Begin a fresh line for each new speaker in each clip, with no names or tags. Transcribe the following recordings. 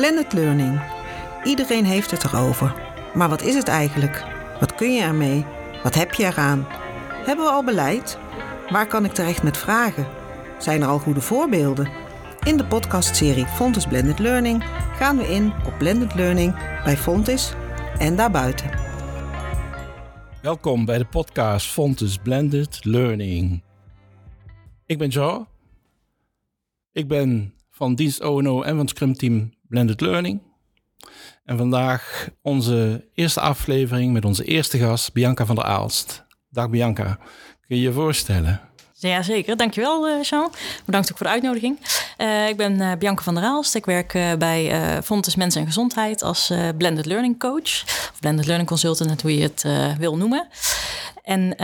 Blended learning. Iedereen heeft het erover. Maar wat is het eigenlijk? Wat kun je ermee? Wat heb je eraan? Hebben we al beleid? Waar kan ik terecht met vragen? Zijn er al goede voorbeelden? In de podcastserie Fontis Blended Learning gaan we in op blended learning bij Fontis en daarbuiten.
Welkom bij de podcast Fontes Blended Learning. Ik ben Jo. Ik ben van dienst ONO en van het Scrum Team Blended Learning. En vandaag onze eerste aflevering met onze eerste gast, Bianca van der Aalst. Dag Bianca, kun je je voorstellen?
Ja, zeker. Dankjewel, uh, Jean. Bedankt ook voor de uitnodiging. Uh, ik ben uh, Bianca van der Aalst. Ik werk bij Fontes Mens en Gezondheid als Blended Learning Coach. Of Blended Learning Consultant, hoe je het wil noemen. En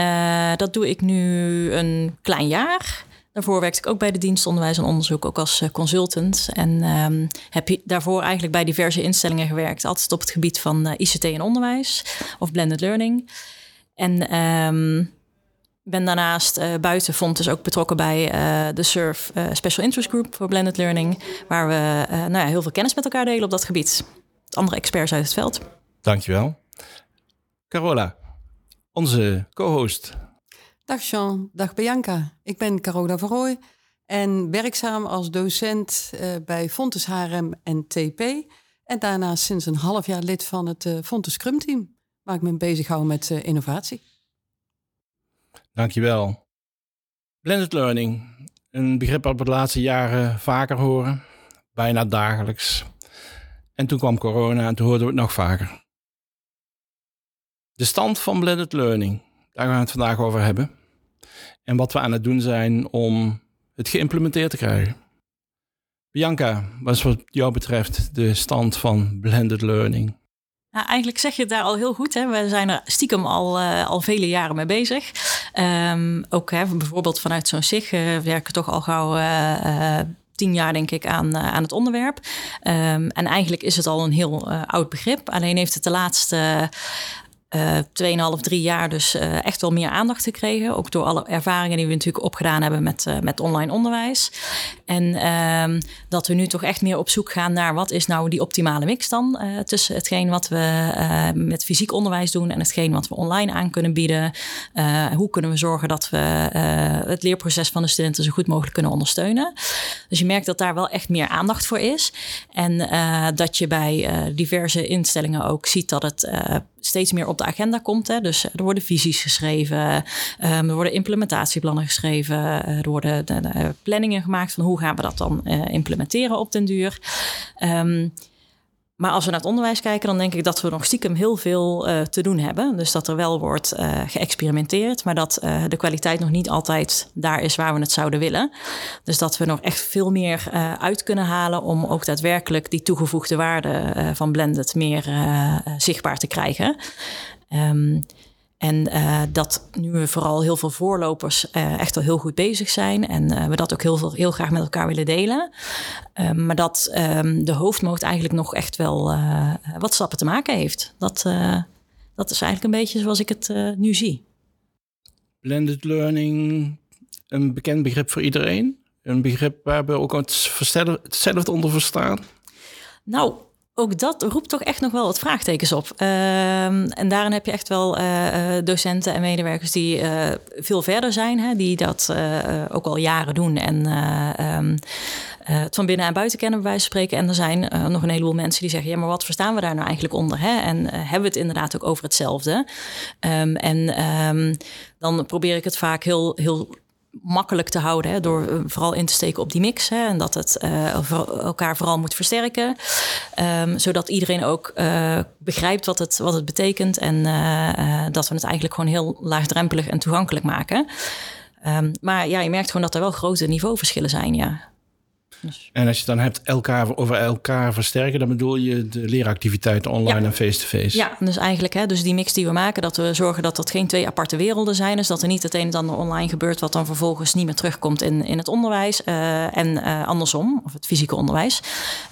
dat doe ik nu een klein jaar. Daarvoor werkte ik ook bij de dienst onderwijs en onderzoek, ook als consultant. En um, heb daarvoor eigenlijk bij diverse instellingen gewerkt. Altijd op het gebied van ICT en onderwijs of blended learning. En um, ben daarnaast uh, buiten Fontes ook betrokken bij de SURF Special Interest Group voor Blended Learning. Waar we nou ja, heel veel kennis met elkaar delen op dat gebied. Andere experts uit het veld.
Dankjewel. Carola, onze co-host.
Dag Jean, dag Bianca. Ik ben Carola Verrooy en werkzaam als docent bij Fontes HRM en TP. En daarnaast sinds een half jaar lid van het Fontes Scrum Team, waar ik me bezig hou met innovatie.
Dankjewel. Blended learning. Een begrip dat we de laatste jaren vaker horen. Bijna dagelijks. En toen kwam corona en toen hoorden we het nog vaker. De stand van blended learning. Daar gaan we het vandaag over hebben. En wat we aan het doen zijn om het geïmplementeerd te krijgen. Bianca, wat is wat jou betreft de stand van blended learning?
Nou, eigenlijk zeg je het daar al heel goed. Hè? We zijn er stiekem al, uh, al vele jaren mee bezig. Um, ook hè, bijvoorbeeld vanuit zo'n SIG uh, werken toch al gauw uh, tien jaar, denk ik, aan, aan het onderwerp. Um, en eigenlijk is het al een heel oud begrip. Alleen heeft het de laatste uh, 2,5, 3 jaar dus uh, echt wel meer aandacht gekregen. Ook door alle ervaringen die we natuurlijk opgedaan hebben met, uh, met online onderwijs. En uh, dat we nu toch echt meer op zoek gaan naar wat is nou die optimale mix dan uh, tussen hetgeen wat we met fysiek onderwijs doen en hetgeen wat we online aan kunnen bieden. hoe kunnen we zorgen dat we het leerproces van de studenten zo goed mogelijk kunnen ondersteunen. Dus je merkt dat daar wel echt meer aandacht voor is. En dat je bij diverse instellingen ook ziet dat het steeds meer op de agenda komt. Hè. Dus er worden visies geschreven, um, er worden implementatieplannen geschreven, uh, er worden de, de planningen gemaakt van hoe gaan we dat dan implementeren op den duur. Um, maar als we naar het onderwijs kijken, dan denk ik dat we nog stiekem heel veel uh, te doen hebben. Dus dat er wel wordt uh, geëxperimenteerd, maar dat uh, de kwaliteit nog niet altijd daar is waar we het zouden willen. Dus dat we nog echt veel meer uit kunnen halen om ook daadwerkelijk die toegevoegde waarde van Blended meer zichtbaar te krijgen. Um, en uh, dat nu we vooral heel veel voorlopers uh, echt al heel goed bezig zijn. En uh, we dat ook heel, veel, heel graag met elkaar willen delen. Ehm, maar dat um, de hoofdmoot eigenlijk nog echt wel wat stappen te maken heeft. Dat, dat is eigenlijk een beetje zoals ik het nu zie.
Blended learning, een bekend begrip voor iedereen? Een begrip waar we ook hetzelfde onder verstaan?
Nou, ook dat roept toch echt nog wel wat vraagtekens op. Um, en daarin heb je echt wel uh, docenten en medewerkers die uh, veel verder zijn, hè, die dat ook al jaren doen en um, het van binnen en buiten kennen, bij wijze van spreken. En er zijn nog een heleboel mensen die zeggen: ja, maar wat verstaan we daar nou eigenlijk onder? Hè? En hebben we het inderdaad ook over hetzelfde? Um, en dan probeer ik het vaak heel, heel makkelijk te houden. Hè, door uh, vooral in te steken op die mix. Hè, en dat het voor elkaar vooral moet versterken. Um, zodat iedereen ook uh, begrijpt wat het, wat het betekent. En dat we het eigenlijk gewoon heel laagdrempelig en toegankelijk maken. Um, maar ja, je merkt gewoon dat er wel grote niveauverschillen zijn. Ja.
Dus. En als je dan hebt elkaar over elkaar versterken, dan bedoel je de leeractiviteiten online ja. en face-to-face.
Ja, dus eigenlijk, hè, dus die mix die we maken, dat we zorgen dat dat geen twee aparte werelden zijn. Dus dat er niet het een en ander online gebeurt, wat dan vervolgens niet meer terugkomt in, in het onderwijs. Uh, en uh, andersom, of het fysieke onderwijs.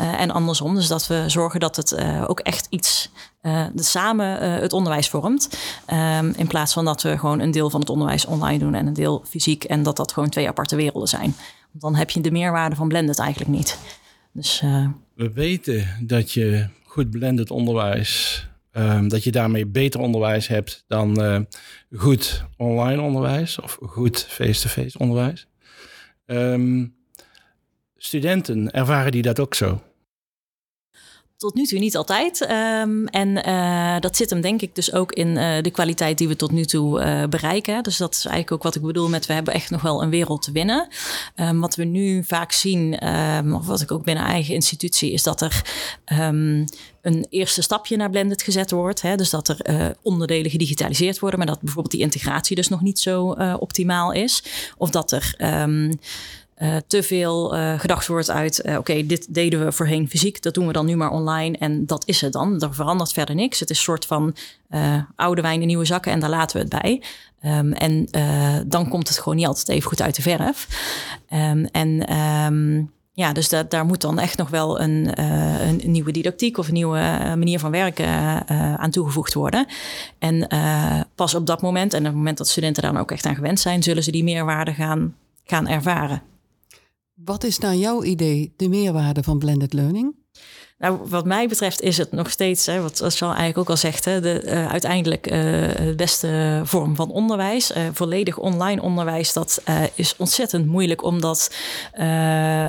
Uh, en andersom, dus dat we zorgen dat het ook echt iets uh, samen uh, het onderwijs vormt. Um, in plaats van dat we gewoon een deel van het onderwijs online doen en een deel fysiek. En dat dat gewoon twee aparte werelden zijn dan heb je de meerwaarde van blended eigenlijk niet. Dus, uh...
We weten dat je goed blended onderwijs, um, dat je daarmee beter onderwijs hebt dan uh, goed online onderwijs of goed face-to-face -face onderwijs. Um, studenten, ervaren die dat ook zo?
Tot nu toe niet altijd. Um, en uh, dat zit hem denk ik dus ook in uh, de kwaliteit die we tot nu toe uh, bereiken. Dus dat is eigenlijk ook wat ik bedoel met we hebben echt nog wel een wereld te winnen. Um, wat we nu vaak zien, um, of wat ik ook binnen eigen institutie, is dat er een eerste stapje naar blended gezet wordt. Hè? Dus dat er onderdelen gedigitaliseerd worden, maar dat bijvoorbeeld die integratie dus nog niet zo optimaal is. Of dat er uh, te veel uh, gedacht wordt uit, uh, oké, dit deden we voorheen fysiek, dat doen we dan nu maar online en dat is het dan. Er verandert verder niks. Het is een soort van oude wijn in nieuwe zakken en daar laten we het bij. Um, en dan komt het gewoon niet altijd even goed uit de verf. Um, en um, ja, dus daar moet dan echt nog wel een, een nieuwe didactiek of een nieuwe manier van werken aan toegevoegd worden. En pas op dat moment, en op het moment dat studenten daar ook echt aan gewend zijn, zullen ze die meerwaarde gaan, gaan ervaren.
Wat is naar jouw idee de meerwaarde van blended learning?
Nou, wat mij betreft is het nog steeds, hè, wat Sal eigenlijk ook al zegt, hè, de, uh, uiteindelijk de beste vorm van onderwijs. Uh, volledig online onderwijs, dat is ontzettend moeilijk om dat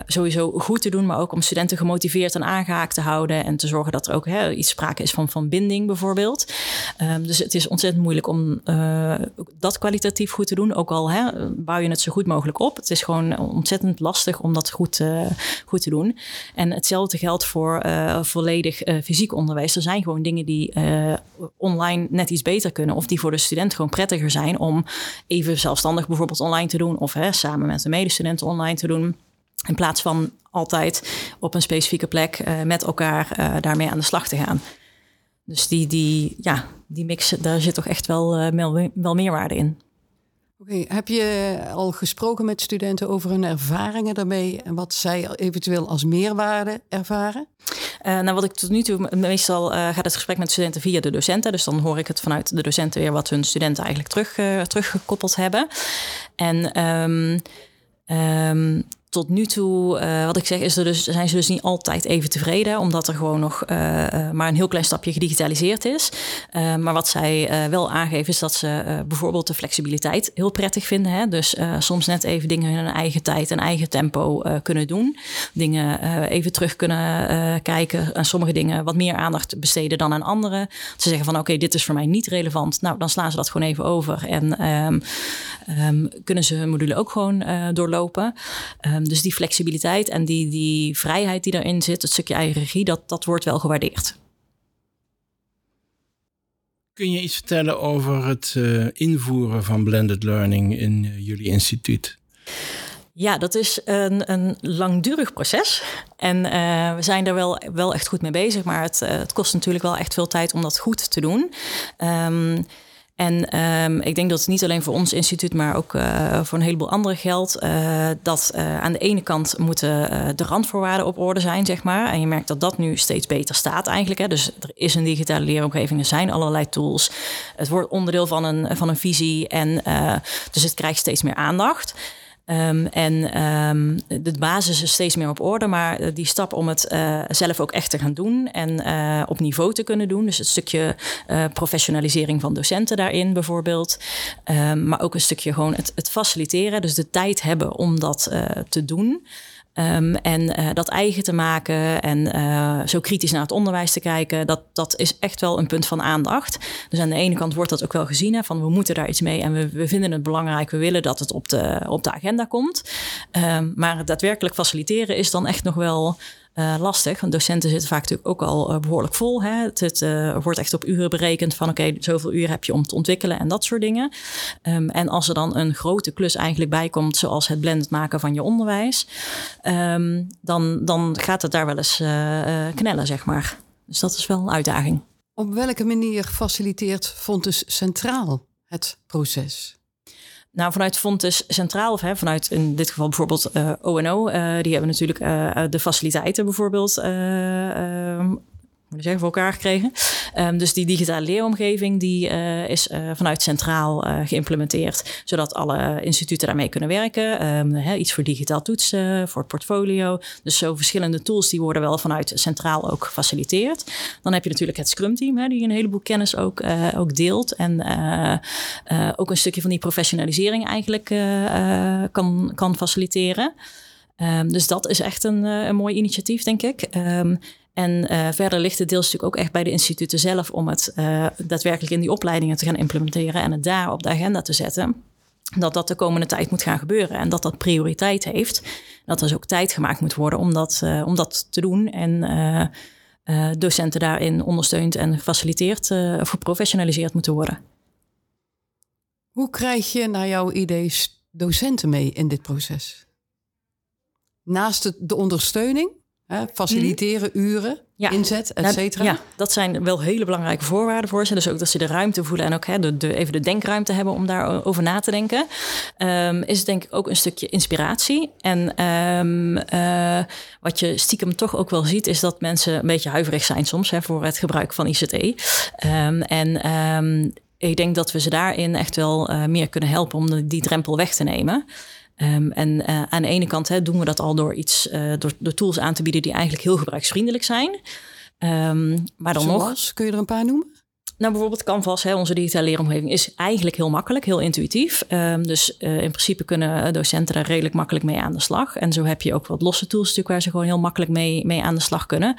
sowieso goed te doen, maar ook om studenten gemotiveerd en aangehaakt te houden en te zorgen dat er ook hè, iets sprake is van, van binding bijvoorbeeld. Um, dus het is ontzettend moeilijk om dat kwalitatief goed te doen, ook al hè, bouw je het zo goed mogelijk op. Het is gewoon ontzettend lastig om dat goed, goed te doen. En hetzelfde geldt voor uh, volledig uh, fysiek onderwijs. Er zijn gewoon dingen die uh, online net iets beter kunnen. Of die voor de student gewoon prettiger zijn om even zelfstandig bijvoorbeeld online te doen. Of hè, samen met de medestudenten online te doen. In plaats van altijd op een specifieke plek met elkaar daarmee aan de slag te gaan. Dus die, die, ja, die mix, daar zit toch echt wel, wel meerwaarde in.
Oké, heb je al gesproken met studenten over hun ervaringen daarmee en wat zij eventueel als meerwaarde ervaren?
Uh, nou, wat ik tot nu toe, meestal uh, gaat het gesprek met studenten via de docenten. Dus dan hoor ik het vanuit de docenten weer wat hun studenten eigenlijk terug, uh, teruggekoppeld hebben. En um, um, tot nu toe, uh, wat ik zeg, is er dus, zijn ze dus niet altijd even tevreden, omdat er gewoon nog uh, maar een heel klein stapje gedigitaliseerd is. Maar wat zij wel aangeven is dat ze bijvoorbeeld de flexibiliteit heel prettig vinden. Hè? Dus soms net even dingen in hun eigen tijd en eigen tempo kunnen doen. Dingen even terug kunnen kijken en sommige dingen wat meer aandacht besteden dan aan andere. Ze zeggen van oké, dit is voor mij niet relevant. Nou, dan slaan ze dat gewoon even over en um, um, kunnen ze hun module ook gewoon doorlopen. Um, dus die flexibiliteit en die, die vrijheid die daarin zit, het stukje eigen regie, dat, dat wordt wel gewaardeerd.
Kun je iets vertellen over het uh, invoeren van blended learning in uh, jullie instituut?
Ja, dat is een, een langdurig proces. En uh, we zijn er wel, wel echt goed mee bezig. Maar het, het kost natuurlijk wel echt veel tijd om dat goed te doen. Um, en um, ik denk dat het niet alleen voor ons instituut, maar ook uh, voor een heleboel anderen geldt. Uh, dat uh, aan de ene kant moeten de randvoorwaarden op orde zijn, zeg maar. En je merkt dat dat nu steeds beter staat eigenlijk. Hè. Dus er is een digitale leeromgeving, er zijn allerlei tools. Het wordt onderdeel van een, van een visie. En dus het krijgt steeds meer aandacht. Um, en um, de basis is steeds meer op orde, maar die stap om het uh, zelf ook echt te gaan doen en uh, op niveau te kunnen doen. Dus het stukje professionalisering van docenten daarin bijvoorbeeld. Um, maar ook een stukje gewoon het, het, faciliteren, dus de tijd hebben om dat te doen. Um, en uh, dat eigen te maken en uh, zo kritisch naar het onderwijs te kijken, dat, dat is echt wel een punt van aandacht. Dus aan de ene kant wordt dat ook wel gezien, hè, van we moeten daar iets mee en we, vinden het belangrijk, we willen dat het op de, op de agenda komt. Um, maar het daadwerkelijk faciliteren is dan echt nog wel uh, lastig. Want docenten zitten vaak natuurlijk ook al uh, behoorlijk vol. Hè? Het, uh, wordt echt op uren berekend van oké, zoveel uur heb je om te ontwikkelen en dat soort dingen. Um, en als er dan een grote klus eigenlijk bij komt, zoals het blended maken van je onderwijs, um, dan, dan gaat het daar wel eens knellen, zeg maar. Dus dat is wel een uitdaging.
Op welke manier faciliteert Fontes Centraal het proces?
Nou, vanuit Fontes Centraal, of hè, vanuit in dit geval bijvoorbeeld uh, ONO, uh, die hebben natuurlijk uh, de faciliteiten bijvoorbeeld. Ehm, zeggen, voor elkaar gekregen. Ehm, dus die digitale leeromgeving die, uh, is uh, vanuit centraal uh, geïmplementeerd, zodat alle instituten daarmee kunnen werken. Um, iets voor digitaal toetsen, voor het portfolio. Dus zo verschillende tools die worden wel vanuit centraal ook gefaciliteerd. Dan heb je natuurlijk het Scrum team, die een heleboel kennis ook, ook deelt. En ook een stukje van die professionalisering eigenlijk kan, kan faciliteren. Um, dus dat is echt een, een mooi initiatief, denk ik. En uh, verder ligt het deels natuurlijk ook echt bij de instituten zelf om het uh, daadwerkelijk in die opleidingen te gaan implementeren en het daar op de agenda te zetten. Dat dat de komende tijd moet gaan gebeuren en dat dat prioriteit heeft. Dat er dus ook tijd gemaakt moet worden om dat, uh, om dat te doen. En docenten daarin ondersteund en gefaciliteerd of geprofessionaliseerd moeten worden.
Hoe krijg je naar jouw idee docenten mee in dit proces? Naast de ondersteuning, Hè, faciliteren, mhm. uren, inzet, et nou, cetera.
Ja, dat zijn wel hele belangrijke voorwaarden voor ze. Dus ook dat ze de ruimte voelen en ook hè, de, de, even de denkruimte hebben om daarover na te denken. Um, is denk ik ook een stukje inspiratie. En um, uh, wat je stiekem toch ook wel ziet, is dat mensen een beetje huiverig zijn soms hè, voor het gebruik van ICT. Um, ehm, en ik denk dat we ze daarin echt wel uh, meer kunnen helpen om die drempel weg te nemen. Um, en uh, aan de ene kant hè, doen we dat al door iets, uh, door, door, tools aan te bieden die eigenlijk heel gebruiksvriendelijk zijn. Um, maar dan
Zoals? nog. Kun je er een paar noemen?
Nou, bijvoorbeeld Canvas, hè, onze digitale leeromgeving, is eigenlijk heel makkelijk, heel intuïtief. Um, dus uh, in principe kunnen docenten daar redelijk makkelijk mee aan de slag. En zo heb je ook wat losse tools natuurlijk waar ze gewoon heel makkelijk mee, mee aan de slag kunnen.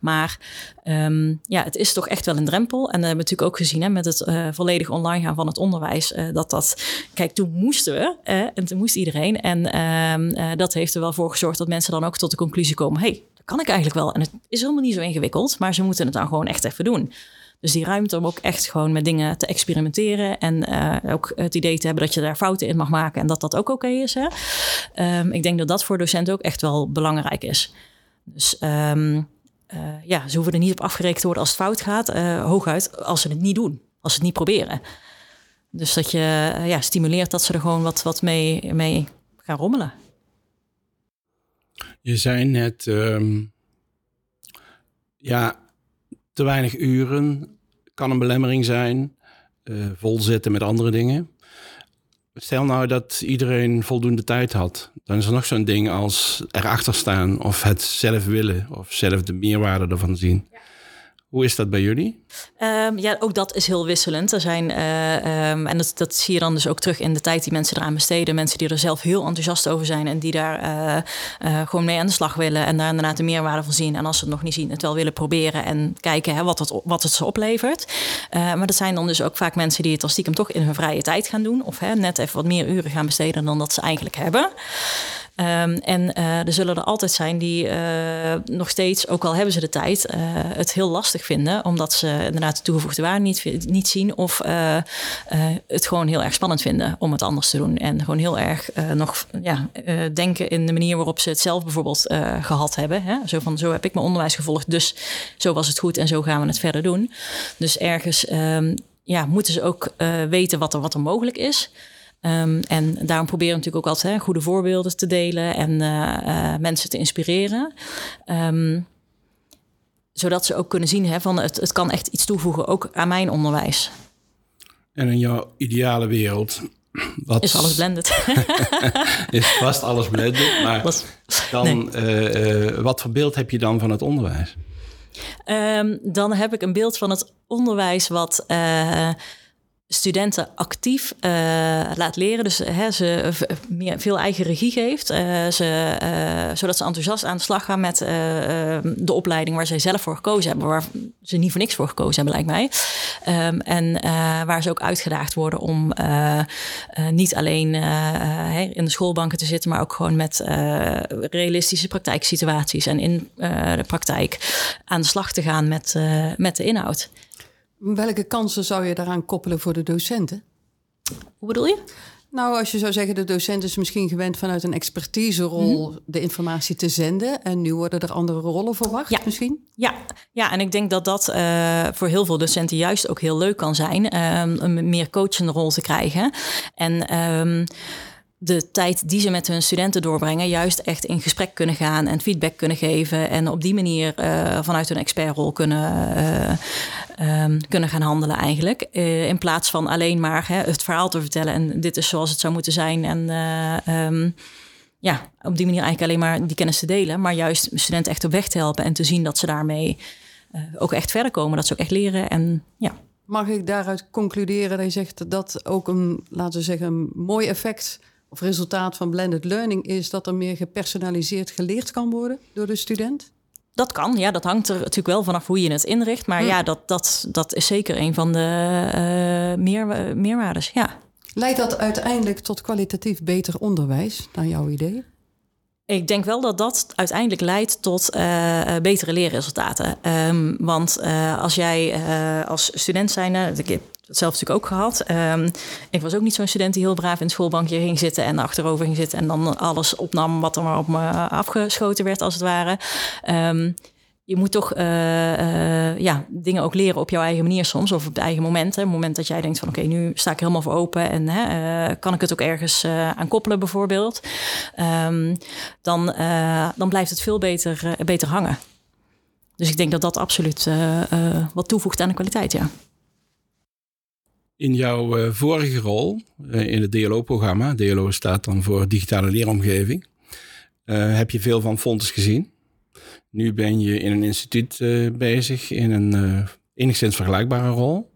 Maar um, ja, het is toch echt wel een drempel. En dat hebben we natuurlijk ook gezien hè, met het uh, volledig online gaan van het onderwijs. Uh, dat dat, kijk, toen moesten we en toen moest iedereen. En um, dat heeft er wel voor gezorgd dat mensen dan ook tot de conclusie komen: hey, dat kan ik eigenlijk wel. En het is helemaal niet zo ingewikkeld, maar ze moeten het dan gewoon echt even doen. Dus die ruimte om ook echt gewoon met dingen te experimenteren. En uh, ook het idee te hebben dat je daar fouten in mag maken en dat dat ook oké is. Hè? Um, ik denk dat dat voor docenten ook echt wel belangrijk is. Dus um, uh, ja, ze hoeven er niet op afgerekend te worden als het fout gaat. Uh, hooguit als ze het niet doen, als ze het niet proberen. Dus dat je ja, stimuleert dat ze er gewoon wat, wat mee, mee gaan rommelen.
Je zei net, um, ja, te weinig uren kan een belemmering zijn. Uh, volzitten met andere dingen. Stel nou dat iedereen voldoende tijd had. Dan is er nog zo'n ding als erachter staan of het zelf willen of zelf de meerwaarde ervan zien. Hoe is dat bij jullie?
Um, ja, ook dat is heel wisselend. Er zijn, uh, um, en dat, dat zie je dan dus ook terug in de tijd die mensen eraan besteden. Mensen die er zelf heel enthousiast over zijn en die daar uh, uh, gewoon mee aan de slag willen en daar inderdaad de meerwaarde van zien. En als ze het nog niet zien, het wel willen proberen en kijken hè, wat, het, wat het ze oplevert. maar dat zijn dan dus ook vaak mensen die het als stiekem toch in hun vrije tijd gaan doen. Of hè, net even wat meer uren gaan besteden dan dat ze eigenlijk hebben. Um, en uh, er zullen er altijd zijn die uh, nog steeds, ook al hebben ze de tijd, uh, het heel lastig vinden. Omdat ze inderdaad de toegevoegde waarde niet, niet zien. Of het gewoon heel erg spannend vinden om het anders te doen. En gewoon heel erg nog ja, denken in de manier waarop ze het zelf bijvoorbeeld gehad hebben. Hè? Zo van, zo heb ik mijn onderwijs gevolgd, dus zo was het goed en zo gaan we het verder doen. Dus ergens um, ja, moeten ze ook weten wat er, wat er mogelijk is. Um, en daarom proberen we natuurlijk ook altijd hè, goede voorbeelden te delen en uh, uh, mensen te inspireren. Um, zodat ze ook kunnen zien hè, van het, het kan echt iets toevoegen, ook aan mijn onderwijs.
En in jouw ideale wereld,
wat... Is alles blended.
is vast alles blended, maar dan, nee. uh, wat voor beeld heb je dan van het onderwijs?
Um, dan heb ik een beeld van het onderwijs wat studenten actief uh, laat leren. Dus hè, ze meer, veel eigen regie geeft. Uh, ze, uh, zodat ze enthousiast aan de slag gaan met de opleiding waar zij zelf voor gekozen hebben. Waar ze niet voor niks voor gekozen hebben, lijkt mij. Um, en waar ze ook uitgedaagd worden om niet alleen in de schoolbanken te zitten, maar ook gewoon met realistische praktijksituaties en in de praktijk aan de slag te gaan met, met de inhoud.
Welke kansen zou je daaraan koppelen voor de docenten?
Hoe bedoel je?
Nou, als je zou zeggen, de docent is misschien gewend vanuit een expertiserol mm de informatie te zenden. En nu worden er andere rollen verwacht,
ja.
misschien?
Ja. ja, en ik denk dat dat uh, voor heel veel docenten juist ook heel leuk kan zijn. Um, een meer coachende rol te krijgen. En um, de tijd die ze met hun studenten doorbrengen, juist echt in gesprek kunnen gaan en feedback kunnen geven. En op die manier uh, vanuit hun expertrol kunnen, uh, um, kunnen gaan handelen, eigenlijk. Uh, in plaats van alleen maar hè, het verhaal te vertellen en dit is zoals het zou moeten zijn. En um, ja, op die manier eigenlijk alleen maar die kennis te delen, maar juist studenten echt op weg te helpen en te zien dat ze daarmee ook echt verder komen, dat ze ook echt leren. En ja.
Mag ik daaruit concluderen dat je zegt dat dat ook een, laten we zeggen, een mooi effect of resultaat van blended learning is dat er meer gepersonaliseerd geleerd kan worden door de student?
Dat kan, ja. Dat hangt er natuurlijk wel vanaf hoe je het inricht. Maar hm. ja, dat, dat, dat is zeker een van de uh, meer, meerwaardes, ja.
Leidt dat uiteindelijk tot kwalitatief beter onderwijs, naar jouw idee?
Ik denk wel dat dat uiteindelijk leidt tot uh, betere leerresultaten. Um, want uh, als jij als student zijn, ik het zelf natuurlijk ook gehad. Um, ik was ook niet zo'n student die heel braaf in het schoolbankje ging zitten en achterover ging zitten en dan alles opnam wat er maar op me afgeschoten werd, als het ware. Um, je moet toch uh, uh, ja, dingen ook leren op jouw eigen manier soms. Of op het eigen moment. Hè. Het moment dat jij denkt van oké, nu sta ik helemaal voor open. En hè, kan ik het ook ergens aan koppelen bijvoorbeeld. Um, dan, dan blijft het veel beter, beter hangen. Dus ik denk dat dat absoluut wat toevoegt aan de kwaliteit, ja.
In jouw vorige rol in het DLO-programma, DLO staat dan voor digitale leeromgeving, heb je veel van Fontes gezien. Nu ben je in een instituut bezig in een enigszins vergelijkbare rol.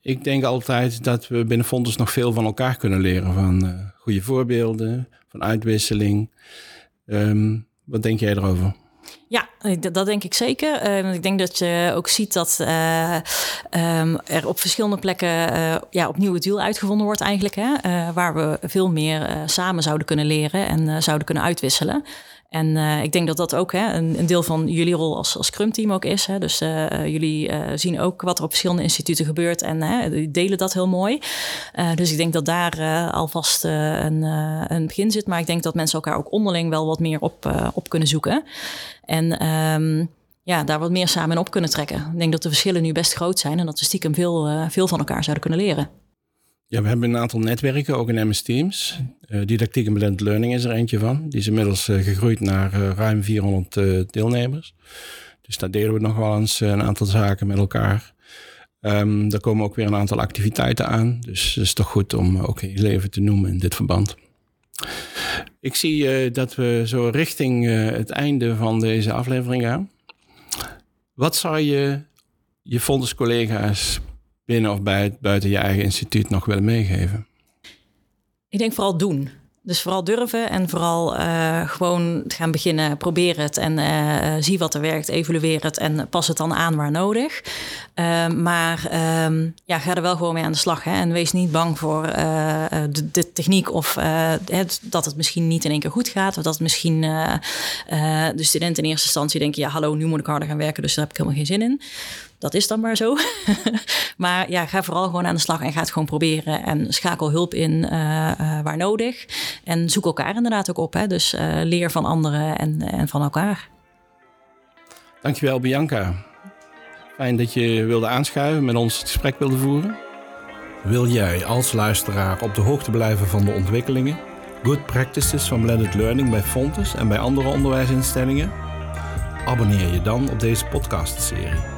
Ik denk altijd dat we binnen Fontes nog veel van elkaar kunnen leren. Van goede voorbeelden, van uitwisseling. Um, wat denk jij erover?
Ja, dat denk ik zeker. Uh, ik denk dat je ook ziet dat uh, um, er op verschillende plekken ja, opnieuw het wiel uitgevonden wordt eigenlijk. Hè? waar we veel meer samen zouden kunnen leren en zouden kunnen uitwisselen. En uh, ik denk dat dat ook hè, een, een, deel van jullie rol als, als Scrum-team ook is. Hè. Dus uh, jullie uh, zien ook wat er op verschillende instituten gebeurt en hè, delen dat heel mooi. dus ik denk dat daar alvast een, een begin zit. Maar ik denk dat mensen elkaar ook onderling wel wat meer op, op kunnen zoeken. En um, ja, daar wat meer samen in op kunnen trekken. Ik denk dat de verschillen nu best groot zijn en dat we stiekem veel, veel van elkaar zouden kunnen leren.
Ja, we hebben een aantal netwerken, ook in MS Teams. Uh, didactiek en blended learning is er eentje van. Die is inmiddels uh, gegroeid naar uh, ruim 400 deelnemers. Dus daar delen we nog wel eens een aantal zaken met elkaar. Um, daar komen ook weer een aantal activiteiten aan. Dus het is toch goed om ook je leven te noemen in dit verband. Ik zie dat we zo richting het einde van deze aflevering gaan. Wat zou je je fondscollega's binnen of buiten je eigen instituut nog willen meegeven?
Ik denk vooral doen. Dus vooral durven en vooral uh, gewoon gaan beginnen, proberen het en uh, zie wat er werkt, evalueer het en pas het dan aan waar nodig. Uh, maar ehm, ja, ga er wel gewoon mee aan de slag hè? en wees niet bang voor de, de, techniek of het, dat het misschien niet in één keer goed gaat of dat misschien de studenten in eerste instantie denken, ja hallo, nu moet ik harder gaan werken, dus daar heb ik helemaal geen zin in dat is dan maar zo. maar ja, ga vooral gewoon aan de slag en ga het gewoon proberen. En schakel hulp in uh, uh, waar nodig. En zoek elkaar inderdaad ook op. Hè? Dus uh, leer van anderen en, en van elkaar.
Dankjewel Bianca. Fijn dat je wilde aanschuiven, met ons het gesprek wilde voeren. Wil jij als luisteraar op de hoogte blijven van de ontwikkelingen, good practices van blended learning bij Fontes en bij andere onderwijsinstellingen? Abonneer je dan op deze podcastserie.